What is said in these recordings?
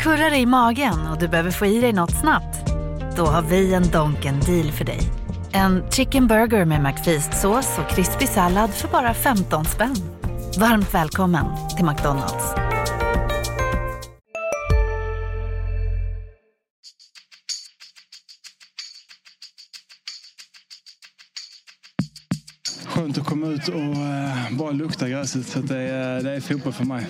Kurrar i magen och du behöver få i dig något snabbt? Då har vi en Donken deal för dig. En chicken burger med McFeast-sås och krispig sallad för bara 15 spänn. Varmt välkommen till McDonalds. Skönt att komma ut och eh, bara lukta gräset. Så det, är, det är fotboll för mig.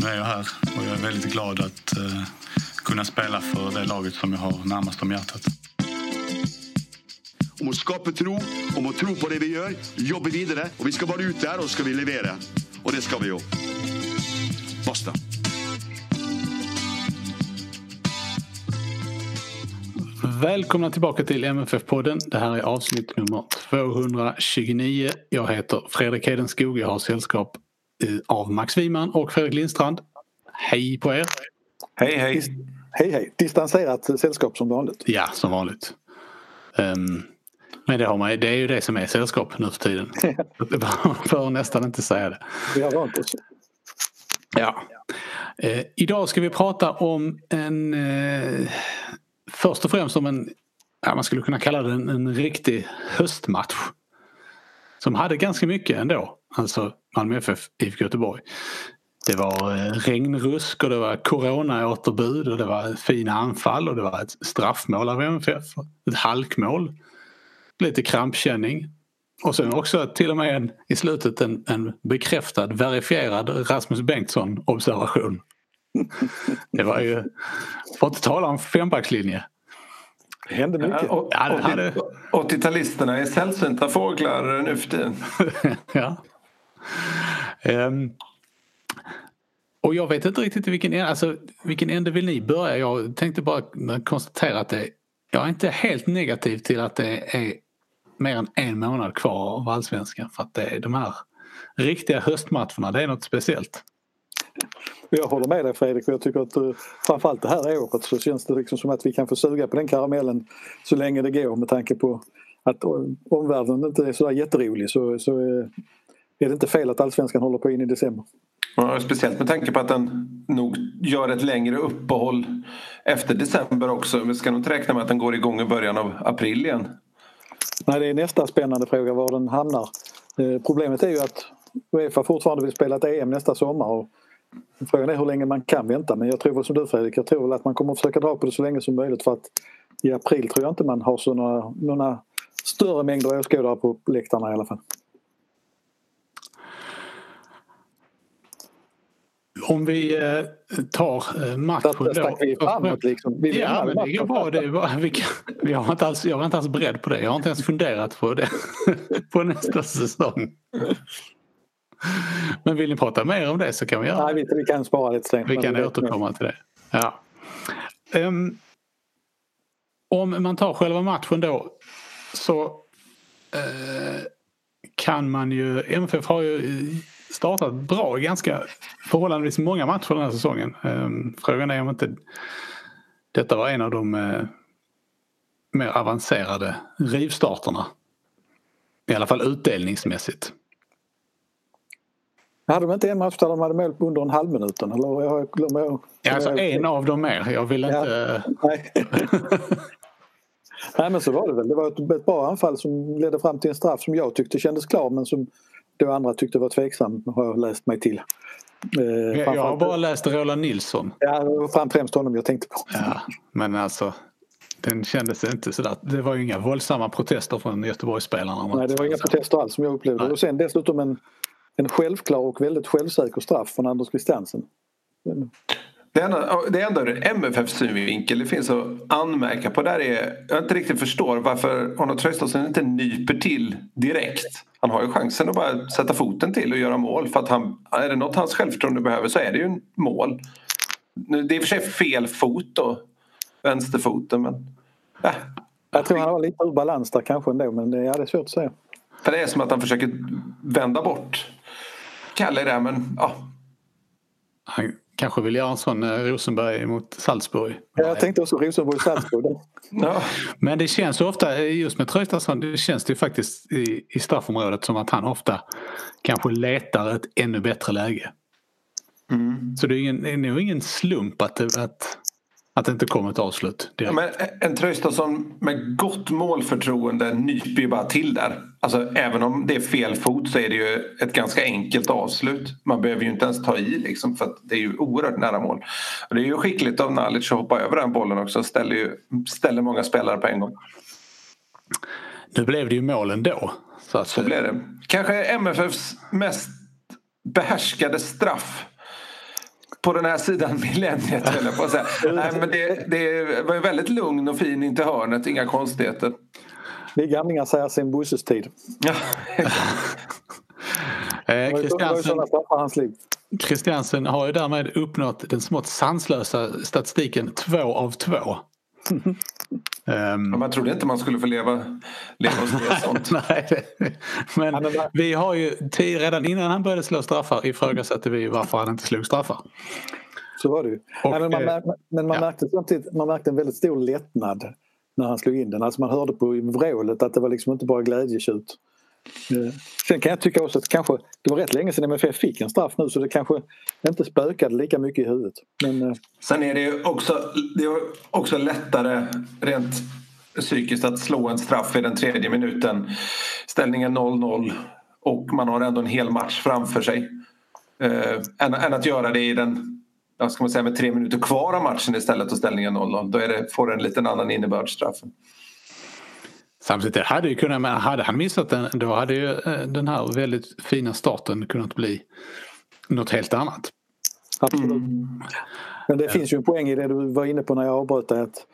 Nu är jag här och jag är väldigt glad att eh, kunna spela för det laget som jag har närmast om hjärtat. Om å skape tro, om å tro på det vi gjør, jobbe videre. Og vi skal bare ut der, og så skal vi levere. Og det skal vi jo. Basta. Välkomna tillbaka till MFF-podden. Det här är avsnitt nummer 229. Jag heter Fredrik Hedenskog. Jag har sällskap av Max Wiman och Fredrik Lindstrand. Hej på er! Hej hej! Hej hej! Distanserat sällskap som vanligt. Ja, som vanligt. Um, men det, har man, det är ju det som är sällskap nu för tiden. Man får nästan inte säga det. Vi har vant oss. Ja. Eh, idag ska vi prata om en eh, först och främst om en, ja, man skulle kunna kalla det en, en riktig höstmatch. Som hade ganska mycket ändå. Alltså Malmö FF, IFK Göteborg. Det var eh, regnrusk och det var coronaåterbud och det var fina anfall och det var ett straffmål av MFF. Ett halkmål. Lite krampkänning. Och sen också till och med en, i slutet en, en bekräftad, verifierad Rasmus Bengtsson observation. Det var ju, för att inte tala om fembackslinje. Det hände mycket. Ja, och, Ja, det hade- 80-talisterna är sällsynta fåglar nu för tiden. ja. Um, och jag vet inte riktigt i vilken, ände- alltså, vilken ände vill ni börja? Jag tänkte bara konstatera att det, jag är inte helt negativ till att det är mer än en månad kvar av allsvenskan. För att det är de här riktiga höstmatcherna, det är något speciellt. Jag håller med dig Fredrik och jag tycker att eh, framförallt det här året så känns det liksom som att vi kan få suga på den karamellen så länge det går med tanke på att eh, omvärlden inte är sådär jätterolig så, så eh, är det inte fel att allsvenskan håller på in i december. Ja, speciellt med tanke på att den nog gör ett längre uppehåll efter december också. Vi ska nog inte räkna med att den går igång i början av april igen. Nej, det är nästa spännande fråga var den hamnar. Eh, Problemet är ju att Uefa fortfarande vill spela ett EM nästa sommar och frågan är hur länge man kan vänta men jag tror väl som du Fredrik, jag tror väl att man kommer att försöka dra på det så länge som möjligt för att i april tror jag inte man har såna, några större mängder åskådare på läktarna i alla fall. Om vi eh, tar eh, matchen Där stack vi framåt liksom. Vi Ja, men det går bra. Det är bara, vi kan, jag, var inte alls, jag var inte alls beredd på det. Jag har inte ens funderat på det. på nästa säsong. Men vill ni prata mer om det så kan vi göra Nej, vi, vi kan spara lite sent. Vi kan återkomma till det. Ja. Ehm, om man tar själva matchen då så eh, kan man ju, MFF har ju startat bra ganska förhållandevis många matcher den här säsongen. Ehm, frågan är om inte detta var en av de eh, mer avancerade rivstarterna. I alla fall utdelningsmässigt. Hade de inte en match där de hade mål under en halv minuten? Eller jag glömmer jag. Ja, alltså en av dem mer. Jag vill Ja. inte... Nej. Nej men så var det väl. Det var ett, ett bra anfall som ledde fram till en straff som jag tyckte kändes klar men som då andra tyckte var tveksam har jag läst mig till. Eh, Jag, har bara läst Roland Nilsson. Ja, det främst honom jag tänkte på. Ja, men alltså den kändes inte sådär. Det var ju inga våldsamma protester från Göteborgsspelarna. Nej, det var inga protester alls som jag upplevde. Nej. Och sen dessutom en, en självklar och väldigt självsäker straff från Anders Christiansen. Det enda, det enda ur MFFs synvinkel det finns att anmärka på där är jag inte riktigt förstår varför Arnold Traustason inte nyper till direkt. Han har ju chansen att bara sätta foten till och göra mål för att han, är det något hans självförtroende behöver så är det ju en mål. Nu, Det är i och för sig fel fot då, vänsterfoten men äh, Jag tror han var lite ur balans där kanske ändå men det, är svårt att säga. för det är som att han försöker vända bort Kalle där men ja, Han kanske vill göra en sån eh, Rosenberg mot Salzburg. Ja, Jag tänkte också Rosenborg-Salzburg. ja. Men det känns ju ofta, just med Traustason, det känns det ju faktiskt i, i straffområdet som att han ofta kanske letar ett ännu bättre läge. Mm. Så det är, ingen, det är nog ingen slump att att, att det inte kommer ett avslut. Ja, men en Traustason med gott målförtroende nyper ju bara till där. Alltså, även om det är fel fot så är det ju ett ganska enkelt avslut. Man behöver ju inte ens ta i liksom, för det är ju oerhört nära mål. Och det är ju skickligt av Nalic att hoppa över den bollen också. Ställer, ju, ställer många spelare på en gång. Nu blev det ju mål ändå. Så, att, så blev det. Kanske MFFs mest behärskade straff på den här sidan millenniet höll jag på att säga. Nej, men det, det var väldigt lugn och fin in till hörnet, inga konstigheter. Vi gamlingar säger sin Bosses tid. Ja. eh, Christiansen har ju därmed uppnått den smått sanslösa statistiken två av två. Um, man trodde inte man skulle få leva, leva och sånt. Nej, men vi har ju redan innan han började slå straffar ifrågasatte vi varför han inte slog straffar. Så var det ju. Och, Nej, men man, eh, men man, ja. märkte samtidigt man märkte en väldigt stor lättnad när han slog in den. Alltså man hörde på vrålet att det var liksom inte bara glädjetjut. Mm. Sen kan jag tycka också att kanske, det var rätt länge sedan MFF fick en straff nu så det kanske inte spökade lika mycket i huvudet. Men, eh, Sen är det ju också, det är också lättare rent psykiskt att slå en straff i den tredje minuten. Ställningen 0-0 och man har ändå en hel match framför sig. Äh, än, än, att göra det i den, ska man säga, med tre minuter kvar av matchen istället och ställningen 0-0. Då är det, får det en liten annan innebörd straffen. Samtidigt det hade ju kunnat, men hade han missat den då hade ju eh, den här väldigt fina starten kunnat bli något helt annat. Absolut. Mm. Men det finns ju en poäng i det du var inne på när jag avbröt dig att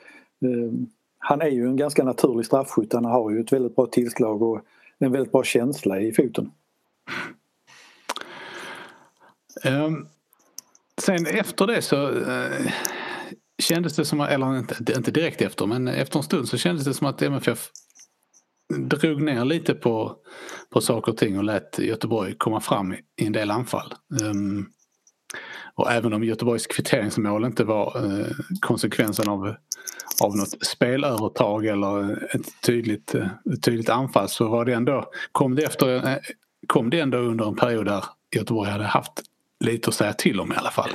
eh, han är ju en ganska naturlig straffskytt. Han har ju ett väldigt bra tillslag och en väldigt bra känsla i foten. Um, sen efter det så uh, kändes det som, eller inte, inte direkt efter men efter en stund så kändes det som att MFF drog ner lite på, på saker och ting och lät Göteborg komma fram i en del anfall. Um, och även om Göteborgs kvitteringsmål inte var uh, konsekvensen av, av något spelövertag eller ett tydligt, uh, ett tydligt anfall så var det ändå, kom det, efter, uh, kom det ändå under en period där Göteborg hade haft lite att säga till om i alla fall.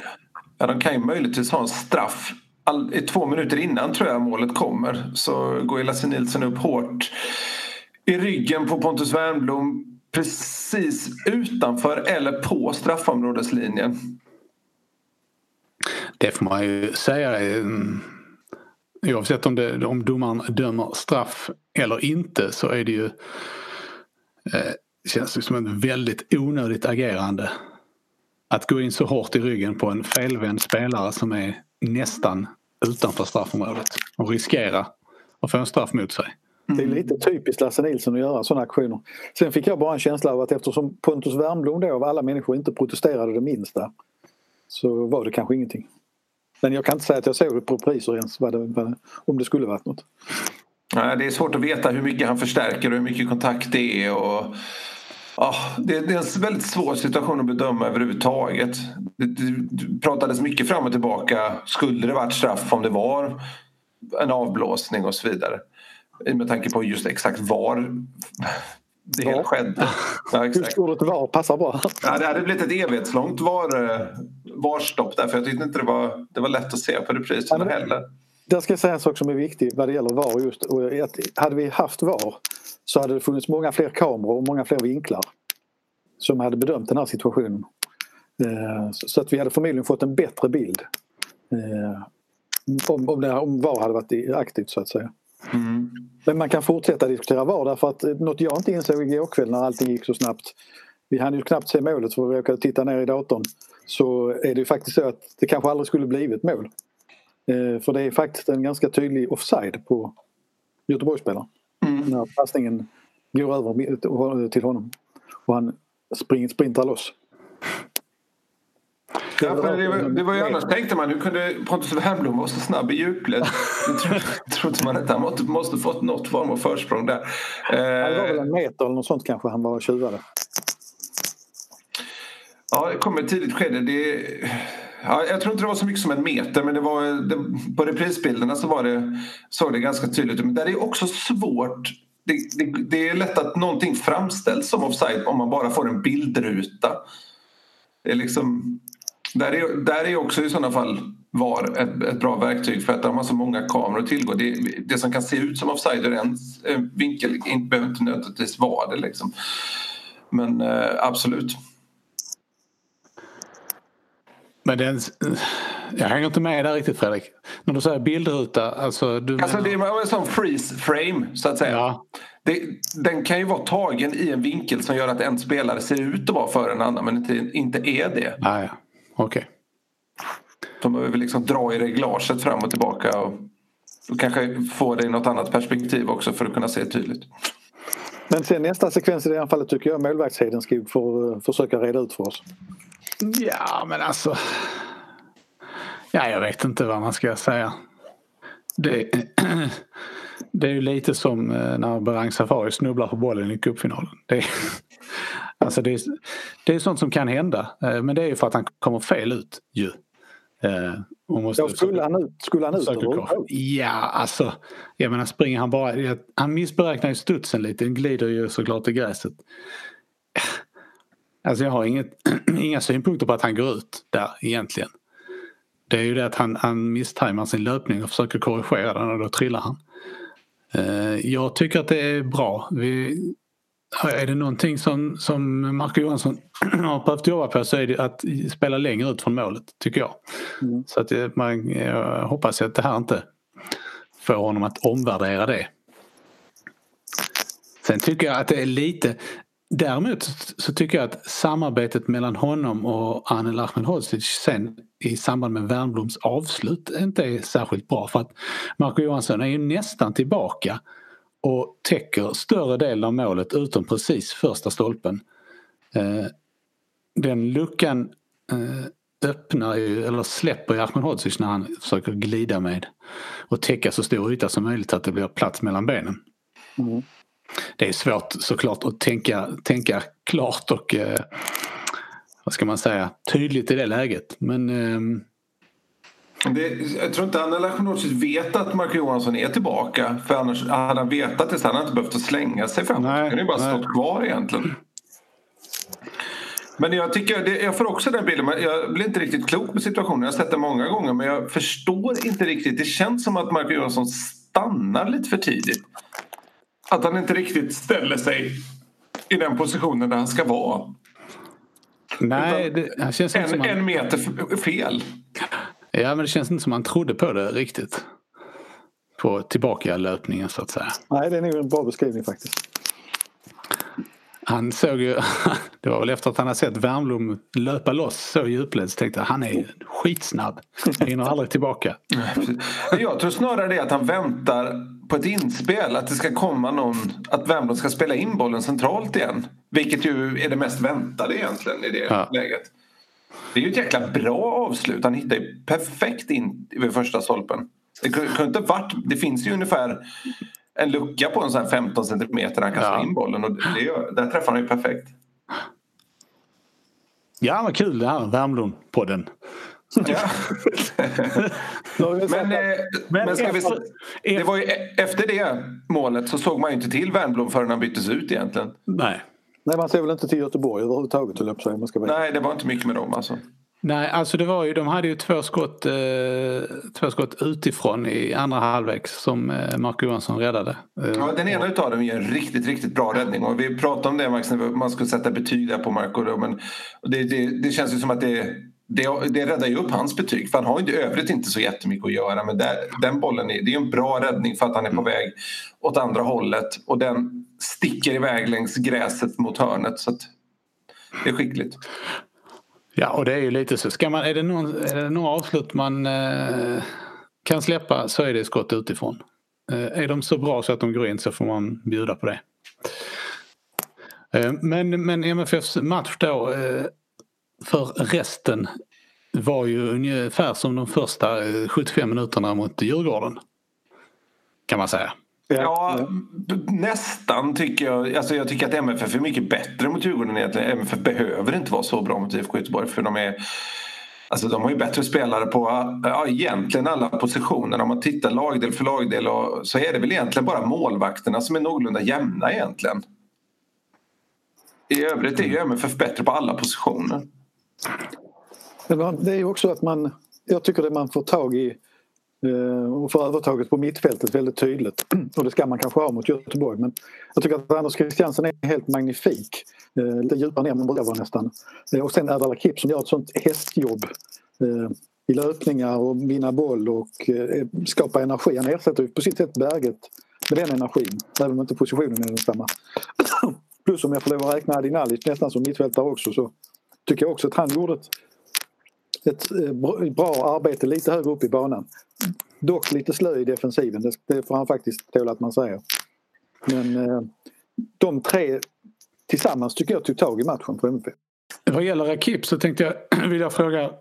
Ja, de kan ju möjligtvis ha en straff All, två minuter innan tror jag målet kommer så går ju Lasse Nilsson upp hårt i ryggen på Pontus Wernbloom precis utanför eller på straffområdeslinjen. Det får man ju säga. Mm, oavsett om, det, om domaren dömer straff eller inte så är det ju eh, känns det som ett väldigt onödigt agerande. Att gå in så hårt i ryggen på en felvänd spelare som är nästan utanför straffområdet och riskera att få en straff mot sig. Det är lite typiskt Lasse Nilsson att göra sådana aktioner. Sen fick jag bara en känsla av att eftersom Pontus Wernbloom då av alla människor inte protesterade det minsta så var det kanske ingenting. Men jag kan inte säga att jag såg det på priser ens vad det, om det skulle varit något. Nej, det är svårt att veta hur mycket han förstärker och hur mycket kontakt det är. Och, ja, det, är en väldigt svår situation att bedöma överhuvudtaget. Det, det pratades mycket fram och tillbaka. Skulle det varit straff om det var en avblåsning och så vidare med tanke på just exakt var det hela skedde. Ja, Just ordet var passar bra. Ja, det hade blivit ett evighetslångt var, eh, varstopp där för jag tyckte inte det var, det var lätt att se på repriserna ja, heller. Där ska jag säga en sak som är viktig vad det gäller VAR just. hade vi haft VAR så hade det funnits många fler kameror och många fler vinklar som hade bedömt den här situationen. Eh, så att vi hade förmodligen fått en bättre bild eh, om, om, det, om VAR hade varit aktivt så att säga. Mm. Men man kan fortsätta diskutera VAR därför att något jag inte insåg igår kväll när allting gick så snabbt. Vi hann ju knappt se målet för vi råkade titta ner i datorn. Så är det ju faktiskt så att det kanske aldrig skulle blivit mål. Eh, för det är faktiskt en ganska tydlig offside på Göteborgsspelaren. Mm. När passningen går över till honom och han sprintar loss. Ja, det, det, var ju annars tänkte man, hur kunde Pontus Wernbloom vara så snabb i djupled? Det trodde man inte. Han måste, måste fått något form av försprång där. Det var väl en meter eller något sånt kanske han var tjuvade. Ja, det kom ett tidigt skede. Det, ja, jag tror inte det var så mycket som en meter men det var, det, på reprisbilderna så var det, såg det ganska tydligt ut. Men där är också svårt. Det, det, det, är lätt att någonting framställs som offside om man bara får en bildruta. Det är liksom Där är, där är också i sådana fall VAR ett, ett bra verktyg för att de har så många kameror att tillgå. Det, det som kan se ut som offside ur en vinkel inte, behöver inte nödvändigtvis vara det. Liksom. Men eh, absolut. Men den, jag hänger inte med där riktigt Fredrik. När du säger bildruta, alltså... Du alltså det är en sån freeze frame så att säga. Ja. Det, den kan ju vara tagen i en vinkel som gör att en spelare ser ut att vara före en annan men inte, inte är det. Ah, ja. Okej. Okay. De behöver liksom dra i reglaget fram och tillbaka och, och kanske få det i något annat perspektiv också för att kunna se tydligt. Men sen nästa sekvens i det här fallet tycker jag målvaktsheden ska få försöka reda ut för oss. Ja, men alltså. Ja, jag vet inte vad man ska säga. Det, det är ju lite som eh, när Berang Safari snubblar på bollen i cupfinalen. Det, alltså det, är, det är sånt som kan hända. Eh, men det är ju för att han kommer fel ut ju. Eh, måste, ja, skulle, han ut, skulle han ut Ja, alltså. Jag menar springer han bara. Han missberäknar ju studsen lite. Den glider ju såklart i gräset. Alltså jag har inget, inga synpunkter på att han går ut där egentligen. Det är ju det att han, han misstajmar sin löpning och försöker korrigera den och då trillar han. Eh, jag tycker att det är bra. Vi, är det någonting som, som Marco Johansson har behövt jobba på så är det att spela längre ut från målet, tycker jag. Mm. Så att man, jag hoppas att det här inte får honom att omvärdera det. Sen tycker jag att det är lite, Däremot så tycker jag att samarbetet mellan honom och Anel Ahmedhodzic sen i samband med Wernbloms avslut inte är särskilt bra för att Marco Johansson är ju nästan tillbaka och täcker större delen av målet utom precis första stolpen. Eh, den luckan eh, öppnar ju, eller släpper ju Ahmedhodzic när han försöker glida med och täcka så stor yta som möjligt att det blir plats mellan benen. Mm det är svårt såklart att tänka, tänka klart och eh, vad ska man säga, tydligt i det läget. Men eh, det, jag tror inte Anna Lachonocic vet att Marco Johansson är tillbaka. För annars hade han vetat det så hade han inte behövt slänga sig framåt. Han hade ju bara nej. stått kvar egentligen. Men jag tycker, det, jag får också den bilden, jag blir inte riktigt klok på situationen. Jag har sett det många gånger men jag förstår inte riktigt. Det känns som att Marco Johansson stannar lite för tidigt att han inte riktigt ställer sig i den positionen där han ska vara. Nej, det, känns en, som en meter fel. Ja, men det känns inte som han trodde på det riktigt. På tillbaka löpningen så att säga. Nej, det är nog en bra beskrivning faktiskt. Han såg ju, det var väl efter att han hade sett Wernbloom löpa loss så djupled så tänkte jag han är skitsnabb. Han hinner aldrig tillbaka. Jag tror snarare det att han väntar på ett inspel. Att det ska komma någon, att Wernbloom ska spela in bollen centralt igen. Vilket ju är det mest väntade egentligen i det ja. läget. Det är ju ett jäkla bra avslut. Han hittar ju perfekt in vid första stolpen. Det kunde inte varit, det finns ju ungefär en lucka på en sån 15 centimeter han kastar ja. in bollen och det gör, där träffar han ju perfekt. Ja, vad kul det här Värmlund-podden. Ja. men, eh, men ska vi, det var ju, e- efter det målet så såg man ju inte till Wernbloom förrän han byttes ut egentligen. Nej. Nej, man ser väl inte till Göteborg överhuvudtaget. Man ska Nej, det var inte mycket med dem alltså. Nej, alltså det var ju, de hade ju två skott, eh, två skott utifrån i andra halvlek som eh, Marco Johansson räddade. Eh, ja, den ena utav dem är en riktigt, riktigt bra räddning och vi pratade om det Max, när man skulle sätta betyg där på Marco. Då, men det, det, det känns ju som att det, det, det räddar ju upp hans betyg för han har ju övrigt inte så jättemycket att göra men där, den bollen är, det är en bra räddning för att han är på mm. väg åt andra hållet och den sticker iväg längs gräset mot hörnet så det är skickligt. Ja, och det är ju lite så. Ska man, är, det någon, är det några avslut man eh, kan släppa så är det skott utifrån. Eh, är de så bra så att de går in så får man bjuda på det. Eh, men, men MFFs match då eh, för resten var ju ungefär som de första eh, 75 minuterna mot Djurgården. Kan man säga. Ja, nästan tycker jag. Alltså jag tycker att MFF är mycket bättre mot Djurgården egentligen. MFF behöver inte vara så bra mot IFK Göteborg för de är Alltså de har ju bättre spelare på ja, egentligen alla positioner. Om man tittar lagdel för lagdel och, så är det väl egentligen bara målvakterna som är någorlunda jämna egentligen. I övrigt är ju MFF bättre på alla positioner. Det är ju också att man, jag tycker det man får tag i Eh, och får övertaget på mittfältet väldigt tydligt. Och det ska man kanske ha mot Göteborg men jag tycker att Anders Christiansen är helt magnifik. Eh, lite djupare ner än man brukar vara nästan. Eh, och sen Erdal Akip som gör ett sånt hästjobb i löpningar och vinna boll och skapa energi. Han ersätter ju på sitt sätt Berget med den energin även om inte positionen är densamma. Plus om jag får lov att räkna Adi Nalic nästan som mittfältare också så tycker jag också att han gjorde ett, Eh, ett bra arbete lite högre upp i banan. Dock lite slö i defensiven, det, får han faktiskt tåla att man säger. Men eh, de tre tillsammans tycker jag tog tag i matchen på MFF. Vad gäller Rakip så tänkte jag vilja fråga.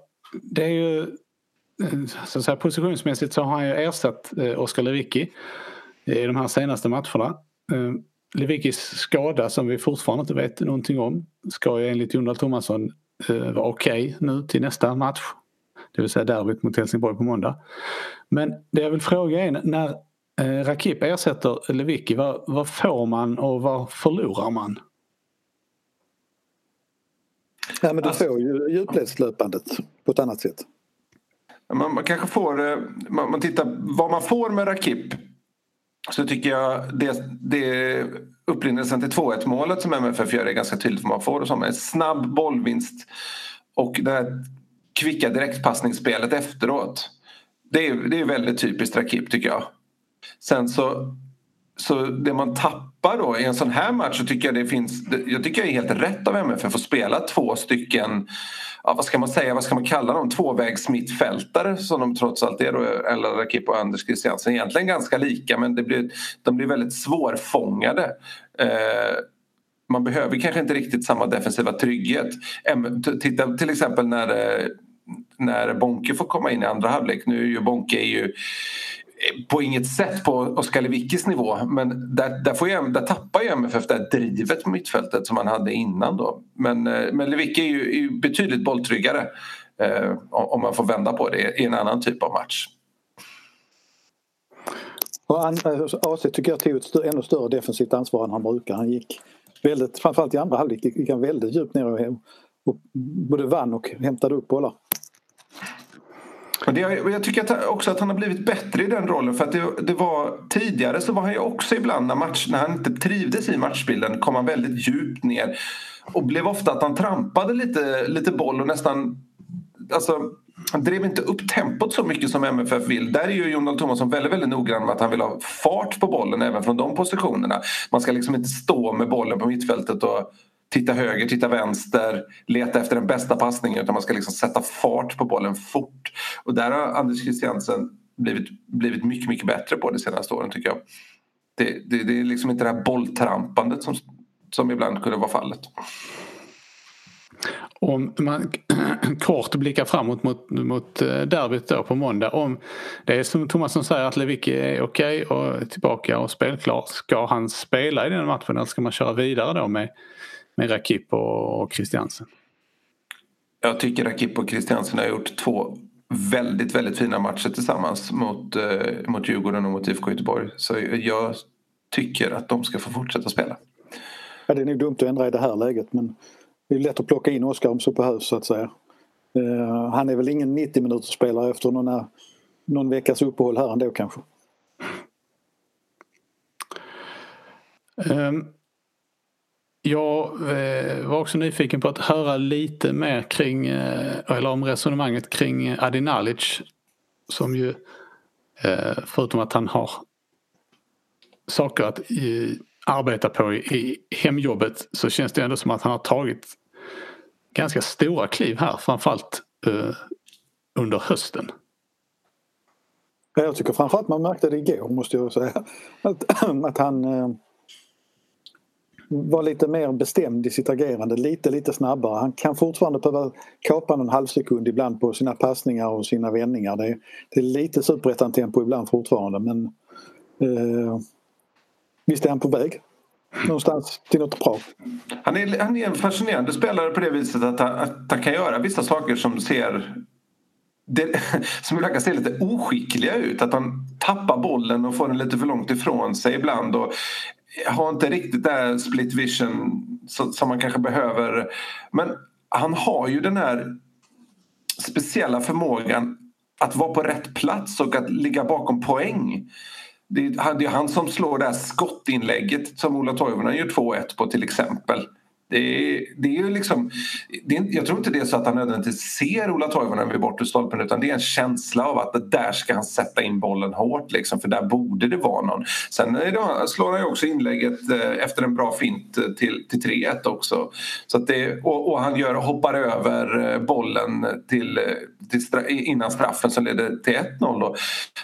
Det är ju eh, så att säga, positionsmässigt så har han ju ersatt Oskar Lewicki i de här senaste matcherna. Lewickis skada som vi fortfarande inte vet någonting om ska ju enligt Jonald Thomasson eh, vara okej okay nu till nästa match. Det vill säga derbyt mot Helsingborg på måndag. Men det jag vill fråga är när eh, Rakip ersätter Lewicki, vad, vad får man och vad förlorar man? Ja men du alltså, får ju djupledslöpandet på ett annat sätt. Man, man kanske får, eh, man, man tittar vad man får med Rakip så tycker jag det, det upprinnelsen till 2-1 målet som MFF gör är ganska tydligt vad man får. Som en snabb bollvinst och det här kvicka direktpassningsspelet efteråt. Det är, det är väldigt typiskt Rakip tycker jag. Sen så, så det man tappar då i en sån här match så tycker jag det finns, jag tycker det är helt rätt av MFF att spela två stycken ja, vad ska man säga, vad ska man kalla dem, tvåvägsmittfältare som de trots allt är då, Ella Rakip och Anders Christiansen. Egentligen ganska lika men det blir, de blir väldigt svårfångade. Eh, man behöver kanske inte riktigt samma defensiva trygghet. Titta till exempel när, eh, när Bonke får komma in i andra halvlek. Nu är ju Bonke är ju på inget sätt på Oskar Lewickis nivå men där, där, får jag, där tappar ju MFF det här drivet på mittfältet som man hade innan då. Men, eh, men Lewicki är ju, är ju betydligt bolltryggare eh, om man får vända på det i en annan typ av match. Och AC eh, tycker jag tog ett ännu större defensivt ansvar än han brukar. Han gick väldigt, framförallt i andra halvlek gick han väldigt djupt ner och, och både vann och hämtade upp bollar. Och det, jag tycker också att han har blivit bättre i den rollen. För att det, det, var, tidigare så var han ju också ibland när, match, när han inte trivdes i matchbilden kom han väldigt djupt ner. Och blev ofta att han trampade lite, lite boll och nästan... Alltså, han drev inte upp tempot så mycket som MFF vill. Där är ju Jon Thomasson väldigt, väldigt noggrann med att han vill ha fart på bollen även från de positionerna. Man ska liksom inte stå med bollen på mittfältet och titta höger, titta vänster, leta efter den bästa passningen utan man ska liksom sätta fart på bollen fort. Och där har Anders Christiansen blivit, blivit mycket, mycket bättre på de senaste åren tycker jag. Det, det, det är liksom inte det här bolltrampandet som, som ibland kunde vara fallet. Om man kort blickar framåt mot, mot eh, derbyt då på måndag. Om det är som Thomasson säger att Lewicki är okej okay och tillbaka och spelklar. Ska han spela i den matchen eller ska man köra vidare då med med Rakip och Christiansen? Jag tycker Rakip och Christiansen har gjort två väldigt, väldigt fina matcher tillsammans mot, eh, mot Djurgården och mot IFK Göteborg. Så jag tycker att de ska få fortsätta spela. Ja, det är nog dumt att ändra i det här läget men det är lätt att plocka in Oskar om så behövs så att säga. Uh, han är väl ingen 90 minuters spelare efter någon, någon veckas uppehåll här ändå kanske. Um, jag eh, var också nyfiken på att höra lite mer kring, eh, eller om resonemanget kring Adi Nalic. Som ju, eh, förutom att han har saker att arbeta på i hemjobbet så känns det ändå som att han har tagit ganska stora kliv här framförallt eh, under hösten. Jag tycker framförallt man märkte det igår måste jag säga. Att, att han eh, vara lite mer bestämd i sitt agerande, lite lite snabbare. Han kan fortfarande behöva kapa någon halvsekund ibland på sina passningar och sina vändningar. Det är, det är lite superettan-tempo ibland fortfarande men eh, visst är han på väg någonstans till något bra. Han är, han är en fascinerande spelare på det viset att han, att han kan göra vissa saker som ser det, som ibland kan se lite oskickliga ut. Att han tappar bollen och får den lite för långt ifrån sig ibland. Och har inte riktigt det split vision som man kanske behöver. Men han har ju den här speciella förmågan att vara på rätt plats och att ligga bakom poäng. Det är han som slår det här skottinlägget som Ola Toivonen gör 2-1 på till exempel. Det är, det är ju liksom, det är, jag tror inte det är så att han nödvändigtvis ser Ola Toivonen vid bortre stolpen utan det är en känsla av att där ska han sätta in bollen hårt liksom, för där borde det vara någon. Sen det, slår han ju också inlägget eh, efter en bra fint eh, till, till 3-1 också. Så att det, och, och, han gör, hoppar över eh, bollen till, till stra, innan straffen som leder till 1-0.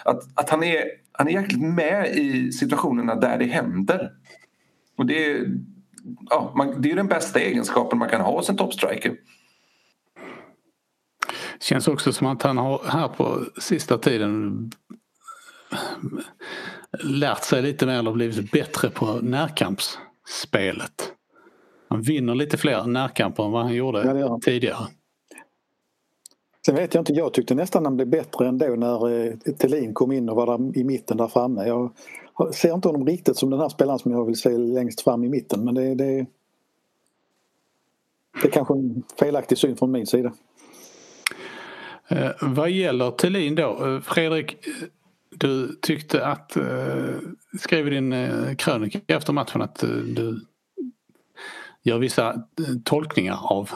Att, att han, är, han är jäkligt med i situationerna där det händer. Och det ja, man, det är den bästa egenskapen man kan ha hos en toppstriker. Känns också som att han har här på sista tiden lärt sig lite mer eller blivit bättre på närkampsspelet. Han vinner lite fler närkamper än vad han gjorde ja, tidigare. Sen vet jag inte, jag tyckte nästan han blev bättre ändå när eh, Thelin kom in och var där i mitten där framme. Jag ser inte honom riktigt som den här spelaren som jag vill se längst fram i mitten men det, det, det är kanske en felaktig syn från min sida. Eh, vad gäller Thelin då, eh, Fredrik, du tyckte att, eh, skrev i din eh, krönika efter matchen att eh, du gör vissa eh, tolkningar av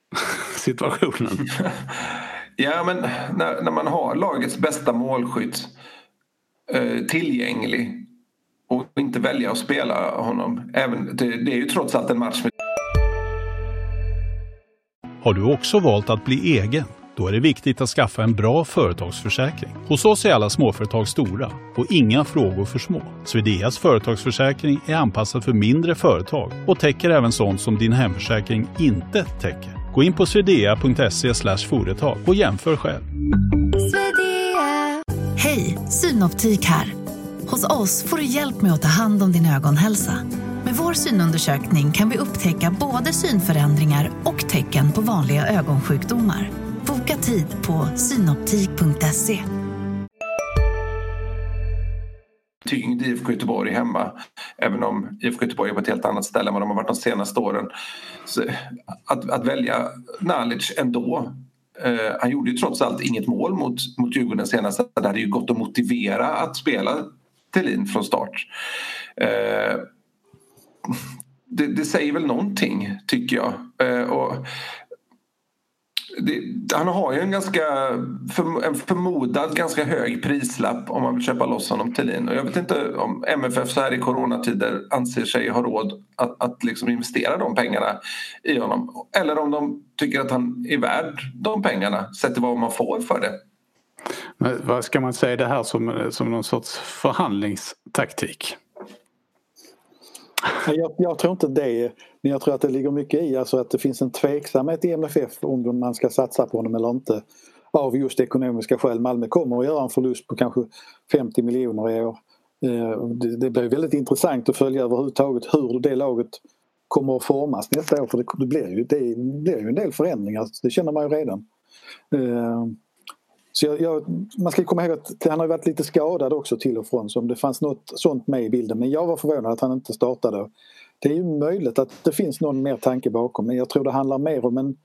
situationen. ja men när, när man har lagets bästa målskytt eh, tillgänglig och inte välja att spela honom. Även, det, det är ju trots allt en match. Med... Har du också valt att bli egen? Då är det viktigt att skaffa en bra företagsförsäkring. Hos oss är alla småföretag stora och inga frågor för små. Swedeas företagsförsäkring är anpassad för mindre företag och täcker även sånt som din hemförsäkring inte täcker. Gå in på swedea.se företag och jämför själv. Hej, Synoptik här. Hos oss får du hjälp med att ta hand om din ögonhälsa. Med vår synundersökning kan vi upptäcka både synförändringar och tecken på vanliga ögonsjukdomar. Boka tid på synoptik.se. Tyngd i IFK Göteborg hemma. Även om IFK Göteborg är på ett helt annat ställe än vad de har varit de senaste åren. Så att, att välja Nalic ändå Uh, han gjorde ju trots allt inget mål mot, mot Djurgården senast. Det hade ju gått att motivera att spela Thelin från start. Eh, det, det, säger väl någonting, tycker jag. Eh, och det, han har ju en ganska för, en förmodad ganska hög prislapp om man vill köpa loss honom Thelin. Och jag vet inte om MFF så här i coronatider anser sig ha råd att, att liksom investera de pengarna i honom. Eller om de tycker att han är värd de pengarna sett till vad man får för det. Men vad ska man säga det här som, som någon sorts förhandlingstaktik? Jag, jag, tror inte det. Men jag tror att det ligger mycket i alltså att det finns en tveksamhet i MFF om man ska satsa på honom eller inte. Av just ekonomiska skäl. Malmö kommer att göra en förlust på kanske 50 miljoner i år. Eh, det blir väldigt intressant att följa överhuvudtaget hur det laget kommer att formas nästa år. För det blir ju, det blir ju en del förändringar, det känner man ju redan. Eh, så jag, jag, man ska komma ihåg att han har varit lite skadad också till och från så om det fanns något sånt med i bilden. Men jag var förvånad att han inte startade. Det är ju möjligt att det finns någon mer tanke bakom men jag tror det handlar mer om en,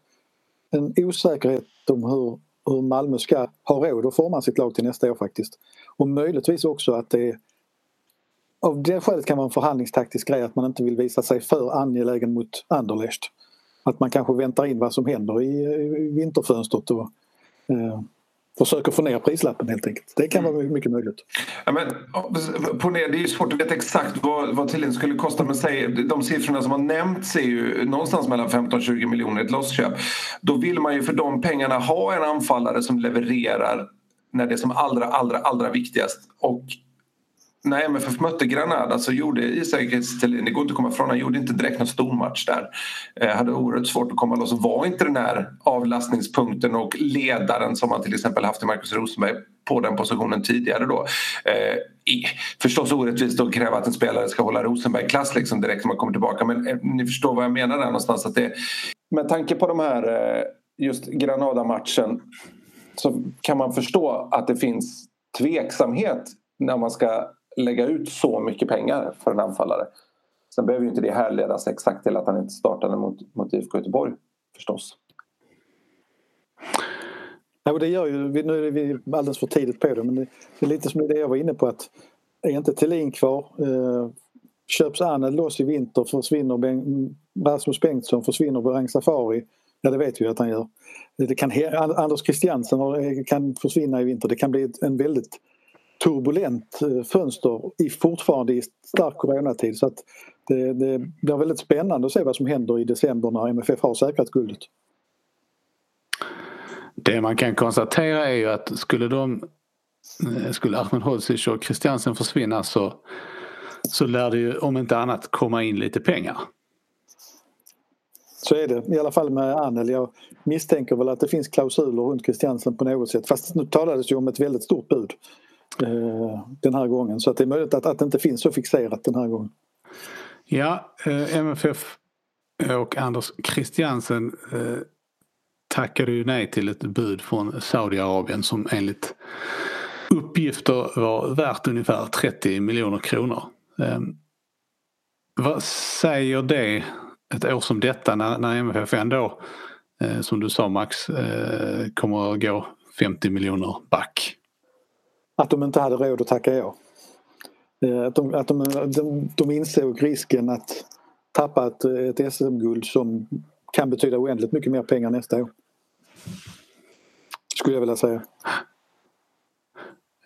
en osäkerhet om hur, hur Malmö ska ha råd att forma sitt lag till nästa år faktiskt. Och möjligtvis också att det av det skälet kan vara en förhandlingstaktisk grej att man inte vill visa sig för angelägen mot Anderlecht. Att man kanske väntar in vad som händer i, i vinterfönstret och eh, försöker få ner prislappen helt enkelt. Det kan vara mm. mycket möjligt. Ja, men, på ner, det är svårt att veta exakt vad, vad Thelin skulle kosta men säg, de siffrorna som har nämnts är ju någonstans mellan 15-20 miljoner i ett lossköp. Då vill man ju för de pengarna ha en anfallare som levererar när det är som allra, allra, allra viktigast. Och när MFF mötte Granada så gjorde Isak Thelin, det går inte att komma ifrån, han gjorde inte direkt någon stor match där. Eh, hade oerhört svårt att komma loss och var inte den här avlastningspunkten och ledaren som man till exempel haft i Marcus Rosenberg på den positionen tidigare då. Eh, förstås orättvist att kräva att en spelare ska hålla Rosenberg-klass liksom direkt när man kommer tillbaka men eh, ni förstår vad jag menar där någonstans. Att det, med tanke på de här eh, just Granada-matchen så kan man förstå att det finns tveksamhet när man ska lägga ut så mycket pengar för en anfallare. Sen behöver ju inte det härledas exakt till att han inte startade mot, mot IFK Göteborg förstås. Ja, det gör ju, nu är vi alldeles för tidigt på det men det, det är lite som det jag var inne på att är inte Thelin kvar eh, köps Anel loss i vinter försvinner ben, Rasmus Bengtsson försvinner Berang Safari Ja det vet vi att han gör. Det kan, Anders Christiansen kan försvinna i vinter. Det kan bli en väldigt turbulent eh, fönster i, fortfarande i stark coronatid. Så att det, det blir väldigt spännande att se vad som händer i december när MFF har säkrat guldet. Det man kan konstatera är ju att skulle de eh, skulle Ahmed Hodzic och Christiansen försvinna så, så lär det ju om inte annat komma in lite pengar. Så är det, i alla fall med Anel. Jag misstänker väl att det finns klausuler runt Christiansen på något sätt. Fast nu talades ju om ett väldigt stort bud Eh, den här gången. Så att det är möjligt att, att det inte finns så fixerat den här gången. Ja, eh, MFF eh, och Anders Christiansen eh, tackade ju nej till ett bud från Saudiarabien som enligt uppgifter var värt ungefär 30 miljoner kronor. Eh, vad säger det ett år som detta när, när MFF ändå, eh, som du sa Max, eh, kommer att gå 50 miljoner back? Att de inte hade råd att tacka ja. Eh, att de, att de, de, de insåg risken att tappa ett, ett SM-guld som kan betyda oändligt mycket mer pengar nästa år. Skulle jag vilja säga.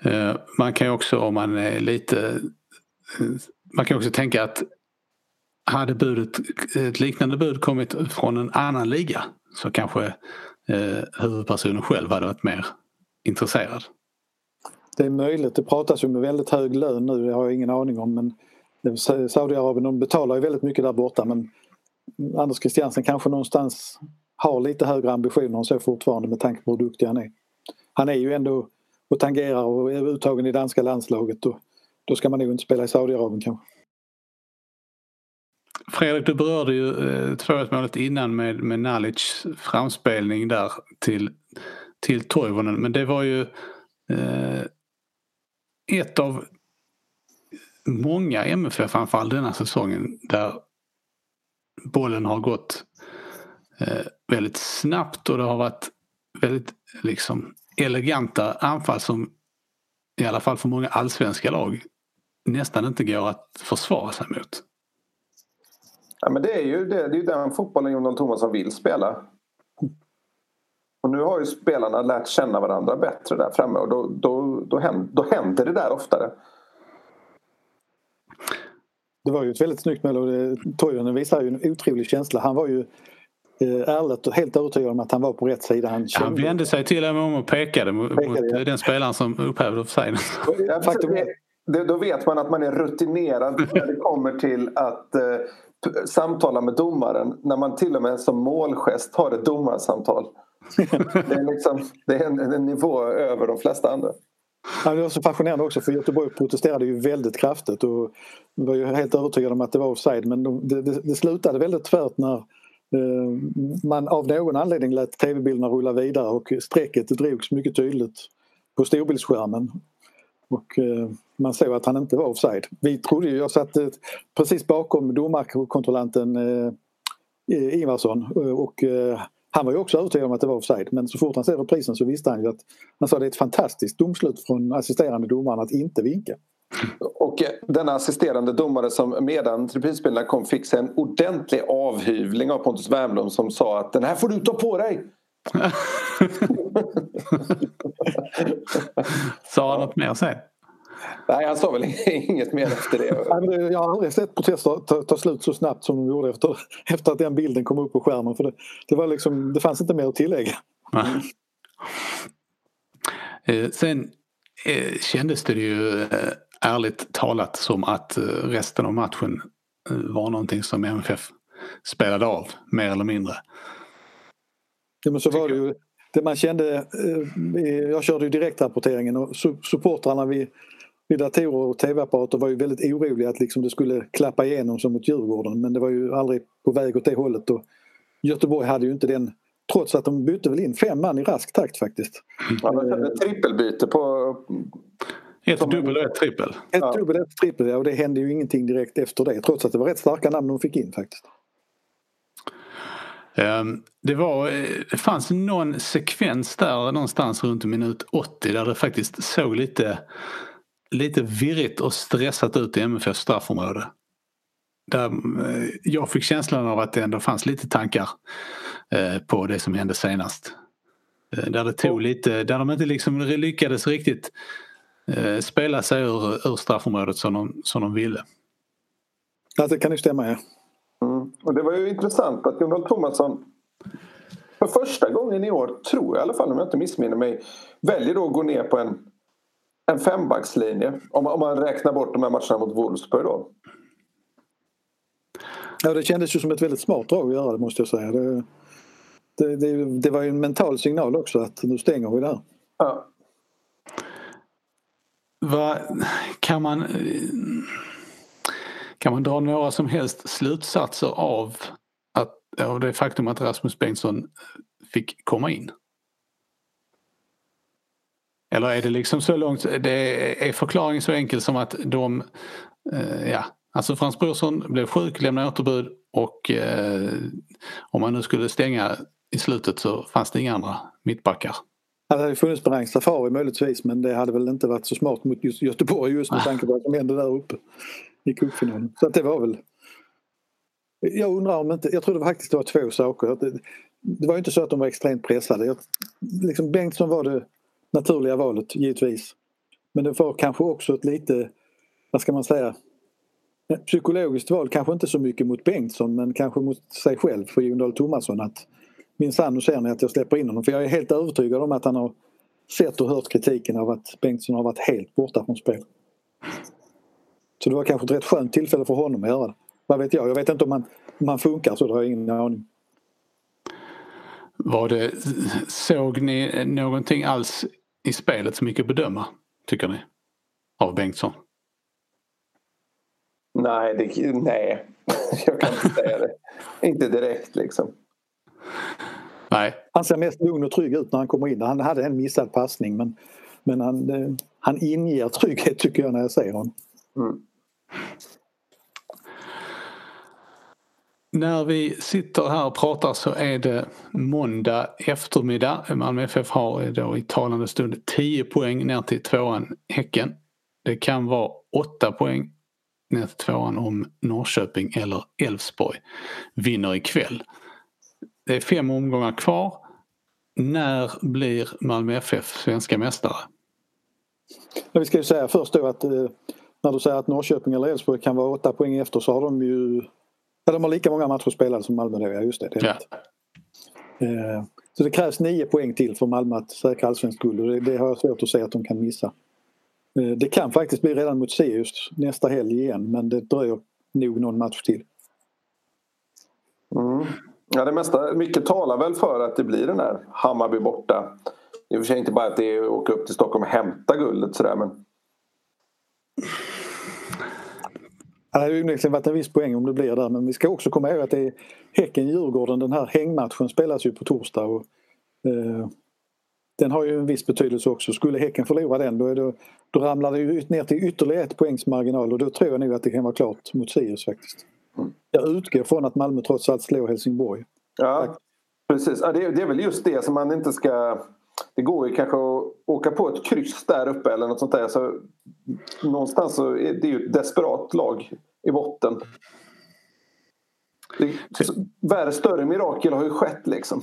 Eh, man kan ju också om man är lite eh, man kan också tänka att hade budet, ett liknande bud kommit från en annan liga så kanske eh, huvudpersonen själv hade varit mer intresserad. Det är möjligt. Det pratas ju med väldigt hög lön nu, det har jag ingen aning om. Men Saudiarabien de betalar ju väldigt mycket där borta men Anders Christiansen kanske någonstans har lite högre ambitioner än så fortfarande med tanke på hur duktig han är. Han är ju ändå och tangerar och är uttagen i danska landslaget och då ska man nog inte spela i Saudiarabien kanske. Fredrik, du berörde ju eh, 2 innan med, med Nalic framspelning där till, till Toivonen. Men det var ju eh, ett av många MFF-anfall denna säsongen där bollen har gått eh, väldigt snabbt och det har varit väldigt liksom, eleganta anfall som i alla fall för många allsvenska lag nästan inte går att försvara sig mot. Ja, men det är ju det, det är den fotbollen Jon Thomasson vill spela. Och nu har ju spelarna lärt känna varandra bättre där framme och då, då, då, händer, då händer det där oftare. Det var ju ett väldigt snyggt mål Toivonen visar ju en otrolig känsla. Han var ju eh, ärligt och helt övertygad om att han var på rätt sida. Han, han vände sig till och med om och pekade mot, pekade, mot ja. den spelaren som upphävde offsiden. då vet man att man är rutinerad när det kommer till att eh, samtala med domaren när man till och med som målgest har ett domarsamtal det är, liksom, det är en, en nivå över de flesta andra. Ja, det var så fascinerande också för Göteborg protesterade ju väldigt kraftigt och var ju helt övertygade om att det var offside men de, det, det, det, slutade väldigt tvärt när eh, man av någon anledning lät tv-bilderna rulla vidare och strecket drogs mycket tydligt på storbildsskärmen. Och eh, man såg att han inte var offside. Vi trodde ju, jag satt eh, precis bakom domarkontrollanten eh, eh Ingvarsson eh, och eh, han var ju också övertygad om att det var offside men så fort han ser reprisen så visste han ju att han sa att det är ett fantastiskt domslut från assisterande domaren att inte vinka. Och denna assisterande domare som medan reprisspelarna kom fick sig en ordentlig avhyvling av Pontus Wernbloom som sa att den här får du ta på dig! sa han något mer sen? Nej, han sa väl inget mer efter det. Jag har aldrig sett protester ta, ta, slut så snabbt som de gjorde efter, efter att den bilden kom upp på skärmen. För det, det, var liksom, det fanns inte mer att tillägga. Eh, sen eh, kändes det ju eh, ärligt talat som att resten av matchen var någonting som MFF spelade av mer eller mindre. Ja, men så var det ju. Det man kände, jag körde ju direktrapporteringen och supportrarna vid vid datorer och tv-apparater var ju väldigt oroliga att liksom det skulle klappa igenom som mot Djurgården men det var ju aldrig på väg åt det hållet. Och Göteborg hade ju inte den Trots att de bytte väl in fem man i rask takt faktiskt. Ja, ett trippelbyte på... Ett dubbel och ett trippel. Ett ja. dubbel och ett trippel ja, och det hände ju ingenting direkt efter det trots att det var rätt starka namn de fick in faktiskt. Ehm, det, var, eh, det fanns någon sekvens där någonstans runt minut 80 där det faktiskt såg lite, lite virrigt och stressat ut i MFFs straffområde. Där eh, jag fick känslan av att det ändå fanns lite tankar eh, på det som hände senast. Där det tog lite, där de inte liksom lyckades riktigt spela sig ur, ur straffområdet som de, som de ville. Ja, det kan ju stämma ja. Mm. Och det var ju intressant att Gunvald Thomasson för första gången i år, tror jag i alla fall om jag inte missminner mig, väljer då att gå ner på en, en fembackslinje. Om, om man räknar bort de här matcherna mot Wolfsburg då. Ja, det kändes ju som ett väldigt smart drag att göra det måste jag säga. Det, det, det, det var ju en mental signal också att nu stänger vi det här. Ja. Vad kan man kan man dra några som helst slutsatser av, att, av det faktum att Rasmus Bengtsson fick komma in? Eller är det liksom så långt, det är förklaringen så enkel som att de, eh, ja, alltså Frans Brorsson blev sjuk, lämnade återbud och eh, om man nu skulle stänga i slutet så fanns det inga andra mittbackar. Det hade funnits på Safari möjligtvis men det hade väl inte varit så smart mot just Göteborg just med tanke på vad som hände där uppe i cupfinalen. Så att det var väl... Jag undrar om inte... Jag tror det faktiskt det var två saker. Det, det var inte så att de var extremt pressade. Jag, liksom Bengtsson var det naturliga valet givetvis. Men det var kanske också ett lite, vad ska man säga, psykologiskt val. Kanske inte så mycket mot Bengtsson men kanske mot sig själv för Jon Dahl Tomasson. Att minsann, nu ser ni att jag släpper in honom. För jag är helt övertygad om att han har sett och hört kritiken av att Bengtsson har varit helt borta från spel. Så det var kanske ett rätt skönt tillfälle för honom att göra det. Vad vet jag? Jag vet inte om han, om han funkar så det har jag ingen aning. Var det, såg ni någonting alls i spelet som gick att bedöma, tycker ni? Av Bengtsson? Nej, det, nej. jag kan inte säga det. inte direkt liksom. Nej. Han ser mest lugn och trygg ut när han kommer in. Han hade en missad passning men, men han, eh, han inger trygghet tycker jag när jag ser honom. Mm. När vi sitter här och pratar så är det måndag eftermiddag. Malmö FF har då i talande stund 10 poäng ner till tvåan Häcken. Det kan vara 8 poäng ner till tvåan om Norrköping eller Elfsborg vinner ikväll. Det är fem omgångar kvar. När blir Malmö FF svenska mästare? Vi ska ju säga först då att eh, när du säger att Norrköping eller Elfsborg kan vara åtta poäng efter så har de ju Ja, de har lika många matcher spelade som Malmö då, ja just det. det ja. Eh, så det krävs nio poäng till för Malmö att säkra allsvenskt guld och det, det har jag svårt att se att de kan missa. Eh, det kan faktiskt bli redan mot Sirius nästa helg igen men det dröjer nog någon match till. Mm. Ja, det mesta, mycket talar väl för att det blir den där Hammarby borta. I och för sig inte bara att det är att åka upp till Stockholm och hämta guldet sådär men det hade onekligen varit en viss poäng om det blir där men vi ska också komma ihåg att det är Häcken-Djurgården, den här hängmatchen spelas ju på torsdag. Och, eh, den har ju en viss betydelse också. Skulle Häcken förlora den då, är det, då ramlar det ju ner till ytterligare ett poängs marginal och då tror jag nog att det kan vara klart mot Sirius faktiskt. Mm. Jag utgår från att Malmö trots allt slår Helsingborg. Ja, Tack. precis. Ja, det, det är väl just det som man inte ska det går ju kanske att åka på ett kryss där uppe eller något sånt där. Så någonstans så är det ju ett desperat lag i botten. Det, värre större mirakel har ju skett liksom.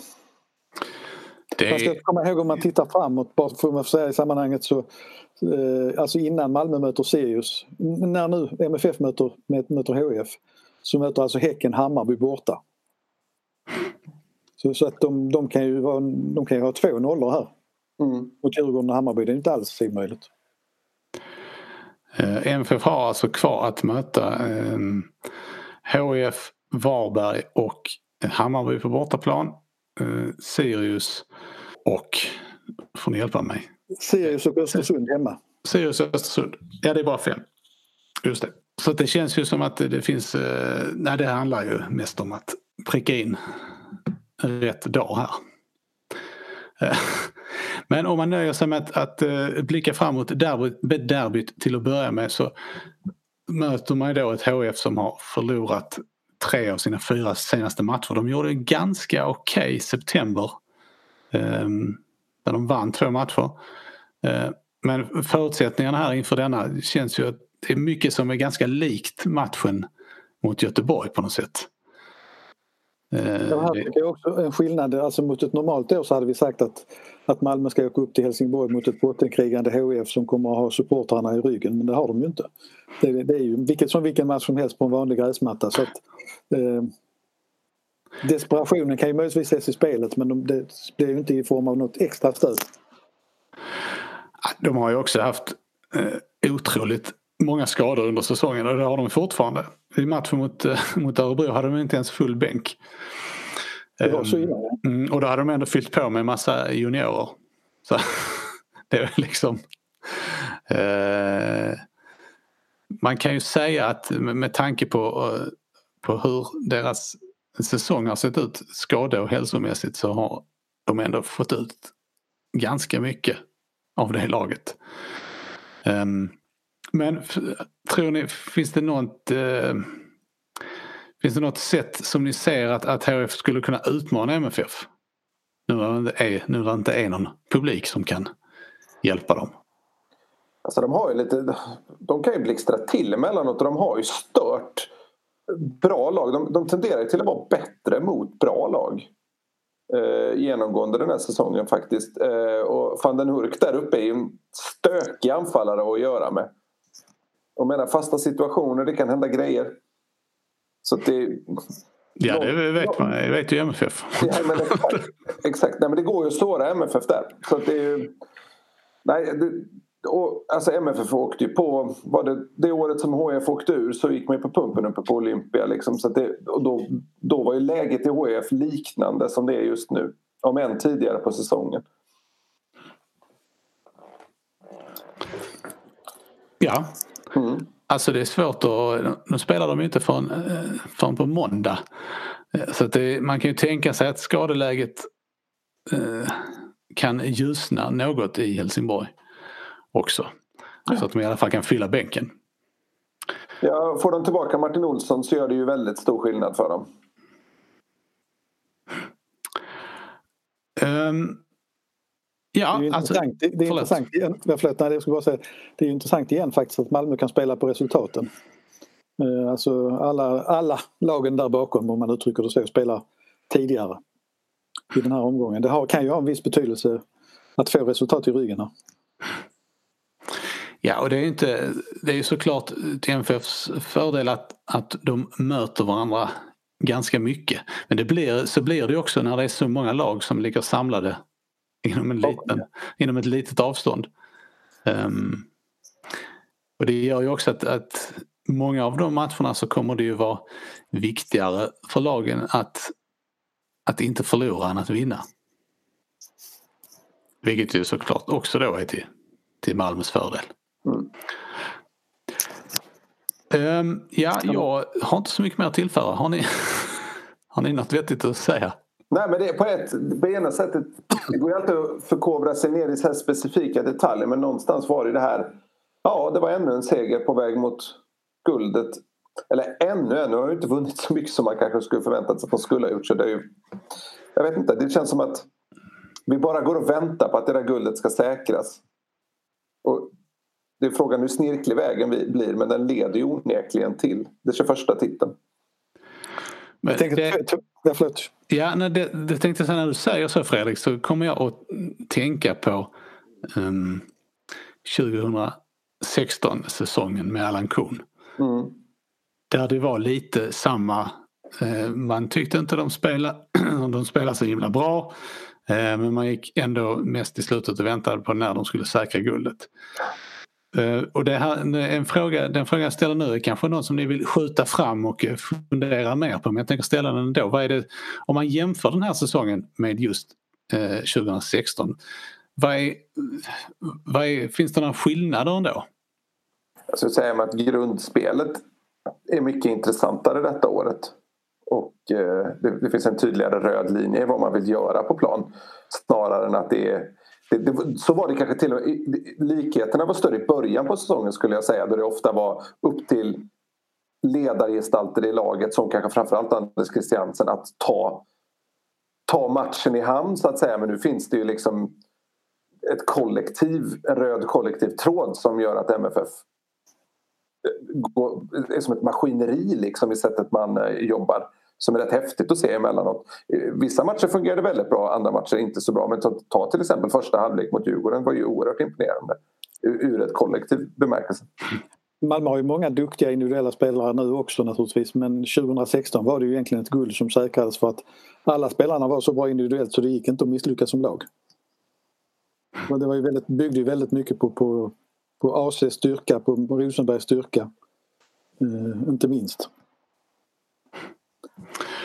Det... Man ska komma ihåg om man tittar framåt, bara för att säga i sammanhanget så eh, Alltså innan Malmö möter Sirius, när nu MFF möter, möter HIF så möter alltså Häcken Hammarby borta. Så, så att de, de, kan ju vara, de kan ju ha två nollor här. Mm. Mot Djurgården och Hammarby, det är inte alls omöjligt. Eh, MFF har alltså kvar att möta eh, HIF, Varberg och Hammarby på bortaplan. Eh, Sirius och, får ni hjälpa mig? Sirius och Östersund hemma. Sirius och Östersund, ja det är bara fem. Just det. Så det känns ju som att det finns, eh, nej det handlar ju mest om att pricka in rätt dag här. Eh, men om man nöjer sig med att, att eh, blicka framåt derbyt, derbyt till att börja med så möter man då ett HF som har förlorat tre av sina fyra senaste matcher. De gjorde en ganska okej okay september. Ehm, Där de vann två matcher. Eh, men förutsättningarna här inför denna känns ju att det är mycket som är ganska likt matchen mot Göteborg på något sätt. Det här är också en skillnad. Alltså mot ett normalt år så hade vi sagt att, att Malmö ska åka upp till Helsingborg mot ett bottenkrigande HIF som kommer att ha supportrarna i ryggen. Men det har de ju inte. Det, det är ju vilket som vilken match som helst på en vanlig gräsmatta. Så att, eh, desperationen kan ju möjligtvis ses i spelet men de, det, det är ju inte i form av något extra stöd. De har ju också haft eh, otroligt många skador under säsongen och det har de fortfarande. I matchen mot, eh, mot Örebro hade de inte ens full bänk. Det var så illa. Mm, och då hade de ändå fyllt på med en massa juniorer. Så det är liksom... Eh, man kan ju säga att med tanke på, på hur deras säsong har sett ut skade och hälsomässigt så har de ändå fått ut ganska mycket av det laget. Um, men tror ni, finns det något eh, Finns det något sätt som ni ser att, att HF skulle kunna utmana MFF? Nu när, det inte är, nu när det inte är någon publik som kan hjälpa dem. Alltså de har ju lite, de kan ju blixtra till emellanåt och de har ju stört bra lag. De, de tenderar till att vara bättre mot bra lag. Eh, genomgående den här säsongen faktiskt. Eh, och van den Hurk där uppe är ju en stökig anfallare att göra med. Och menar fasta situationer, det kan hända grejer. Så det... Ja, det vet man. Det vet ju MFF. Ja, men exakt. exakt. Nej, men det går ju att slå MFF där. Så det är. Nej, det... Och, alltså MFF åkte ju på, var det, det året som HF åkte ur så gick man ju på pumpen uppe på Olympia. Liksom, så det, och då, då var ju läget i HF liknande som det är just nu. Om än tidigare på säsongen. Ja, Mm. Alltså det är svårt att, nu spelar de ju inte förrän, eh, förrän på måndag. Eh, så det, man kan ju tänka sig att skadeläget eh, kan ljusna något i Helsingborg också. Så att de i alla fall kan fylla bänken. Ja, får de tillbaka Martin Olsson så gör det ju väldigt stor skillnad för dem. Um, Ja, det är alltså, intressant, det, det är intressant igen, förlåt, nej, jag skulle bara säga, det är intressant igen faktiskt att Malmö kan spela på resultaten. Eh, alltså alla, alla lagen där bakom, om man uttrycker det så, spelar tidigare i den här omgången. Det har, kan ju ha en viss betydelse att få resultat i ryggen. Här. Ja, och det är ju inte, det är ju såklart till MFFs fördel att, att de möter varandra ganska mycket. Men det blir, så blir det också när det är så många lag som ligger samlade inom, en liten, inom ett litet avstånd. Um, och det gör ju också att, att många av de matcherna så kommer det ju vara viktigare för lagen att, att inte förlora än att vinna. Vilket ju såklart också då är till, till Malmös fördel. Mm. Um, ja, jag har inte så mycket mer att tillföra. Har ni, har ni något vettigt att säga? Nej, men det, på, ett, på ena sättet, det går ju alltid att förkovra sig ner i så här specifika detaljer men någonstans var det det här, ja det var ännu en seger på väg mot guldet. Eller ännu, ännu har ju inte vunnit så mycket som man kanske skulle förväntat sig att de skulle ha gjort. Så det är ju, jag vet inte, det känns som att vi bara går och väntar på att det där guldet ska säkras. Och det är frågan hur snirklig vägen blir men den leder ju onekligen till den 21 titeln. Men jag tänker, det, förlåt. Ja, nej, det, det tänkte jag när du säger så Fredrik så kommer jag att tänka på um, 2016 säsongen med Allan Kuhn. Mm. Där det var lite samma, eh, man tyckte inte de spelade, de spelade så himla bra. Eh, men man gick ändå mest i slutet och väntade på när de skulle säkra guldet. Uh, och det här, en fråga, den frågan jag ställer nu är kanske något som ni vill skjuta fram och eh, fundera mer på men jag tänker ställa den ändå. Vad är det, om man jämför den här säsongen med just eh, uh, 2016. Vad är, vad är, finns det några skillnader ändå? Alltså, jag skulle säga att grundspelet är mycket intressantare detta året. Och uh, det, det finns en tydligare röd linje i vad man vill göra på plan. Snarare än att det är det, det, så var det kanske till och med. Likheterna var större i början på säsongen skulle jag säga. Då det ofta var upp till ledargestalter i laget som kanske framförallt Anders Christiansen att ta, ta matchen i hamn så att säga. Men nu finns det ju liksom ett kollektiv, en röd kollektiv tråd som gör att MFF är som ett maskineri liksom i sättet man eh, jobbar som är rätt häftigt att se emellanåt. Eh, vissa matcher fungerade väldigt bra, andra matcher inte så bra. Men ta, ta till exempel första halvlek mot Djurgården var ju oerhört imponerande ur ett kollektiv bemärkelse. Malmö har ju många duktiga individuella spelare nu också naturligtvis men 2016 var det ju egentligen ett guld som säkrades för att alla spelarna var så bra individuellt så det gick inte att misslyckas som lag. Men det var ju väldigt, byggde ju väldigt mycket på, på, på ACs styrka, på Rosenbergs styrka. Eh, inte minst.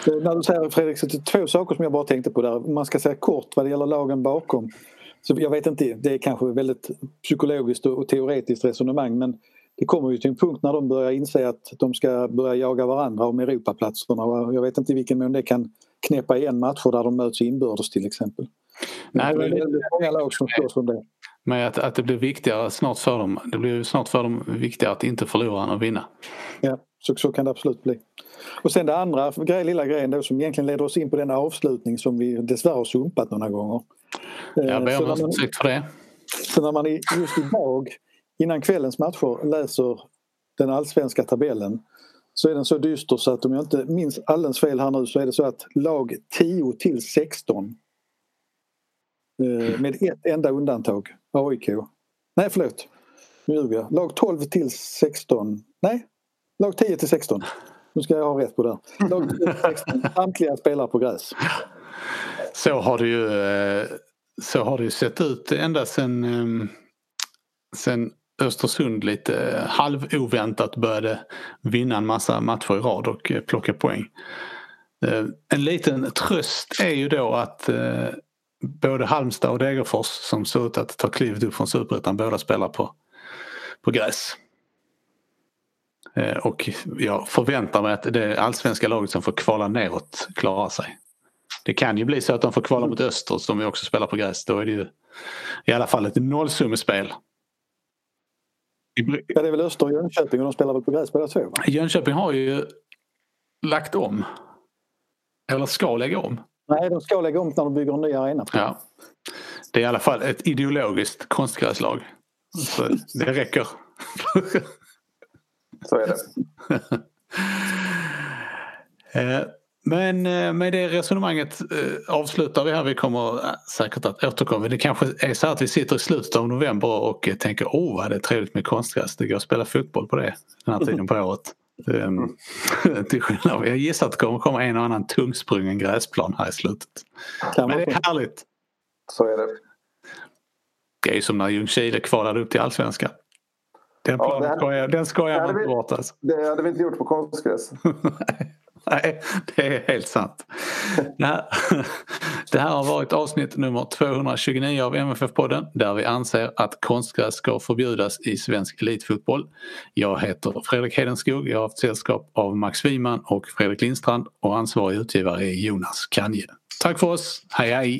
Eh, när du säger Fredrik, så det är två saker som jag bara tänkte på där. Man ska säga kort vad det gäller lagen bakom. Så jag vet inte, det är kanske väldigt psykologiskt och teoretiskt resonemang men det kommer ju till en punkt när de börjar inse att de ska börja jaga varandra om Europaplatserna. Jag vet inte i vilken mån det kan knäppa igen matcher där de möts inbördes till exempel. Nej, det är många lag som slåss om det. Men att, att det blir viktigare snart för dem. Det blir snart för dem viktigare att inte förlora än att vinna. Ja, så, så kan det absolut bli. Och sen det andra grej, lilla grejen då som egentligen leder oss in på den avslutning som vi dessvärre har sumpat några gånger. Jag ber om ursäkt för det. Så när man just idag innan kvällens matcher läser den allsvenska tabellen så är den så dyster så att om jag inte minns alldeles fel här nu så är det så att lag 10 till 16 eh, med ett enda undantag, AIK. Nej förlåt, nu ljuger jag. Lag 12 till 16, nej, lag 10 till 16. Nu ska jag ha rätt på det. Lag 10 till 16, samtliga spelar på gräs. Så har det ju, eh, så har det ju sett ut ända sedan ehm, sen Östersund lite halvoväntat började vinna en massa matcher i rad och eh, plocka poäng. Eh, en liten tröst är ju då att både Halmstad och Degerfors som ser ut att ta klivet upp från Superettan båda spelar på, på gräs. Och jag förväntar mig att det allsvenska laget som får kvala neråt klarar sig. Det kan ju bli så att de får kvala mot Öster som vi också spelar på gräs. Då är det ju i alla fall ett nollsummespel. Ja, det är väl Öster och Jönköping och de spelar väl på gräs båda två? Va? Jönköping har ju lagt om. Eller ska lägga om. Nej, de ska lägga om när de bygger en ny arena. Ja. Det är i alla fall ett ideologiskt konstgräslag. Så det räcker. Så är det. Eh, men eh, med det resonemanget eh, avslutar vi här. Vi kommer säkert att återkomma. Det kanske är så att vi sitter i slutet av november och tänker åh vad det är trevligt med konstgräs. Det går att spela fotboll på det den här tiden på året. Till skillnad, jag gissar att det kommer komma en och annan tungsprungen gräsplan här i slutet. Men det är härligt. Så är det. Det är ju som när Ljungskile kvalade upp till allsvenskan. Den planen ja, ska jag, den ska jag inte bort alltså. Det hade vi inte gjort på konstgräs. Nej, det är helt sant. Det här har varit avsnitt nummer 229 av MFF-podden där vi anser att konstgräs ska förbjudas i svensk elitfotboll. Jag heter Fredrik Hedenskog, jag har haft sällskap av Max Wiman och Fredrik Lindstrand och ansvarig utgivare är Jonas Kanje. Tack för oss, hej hej!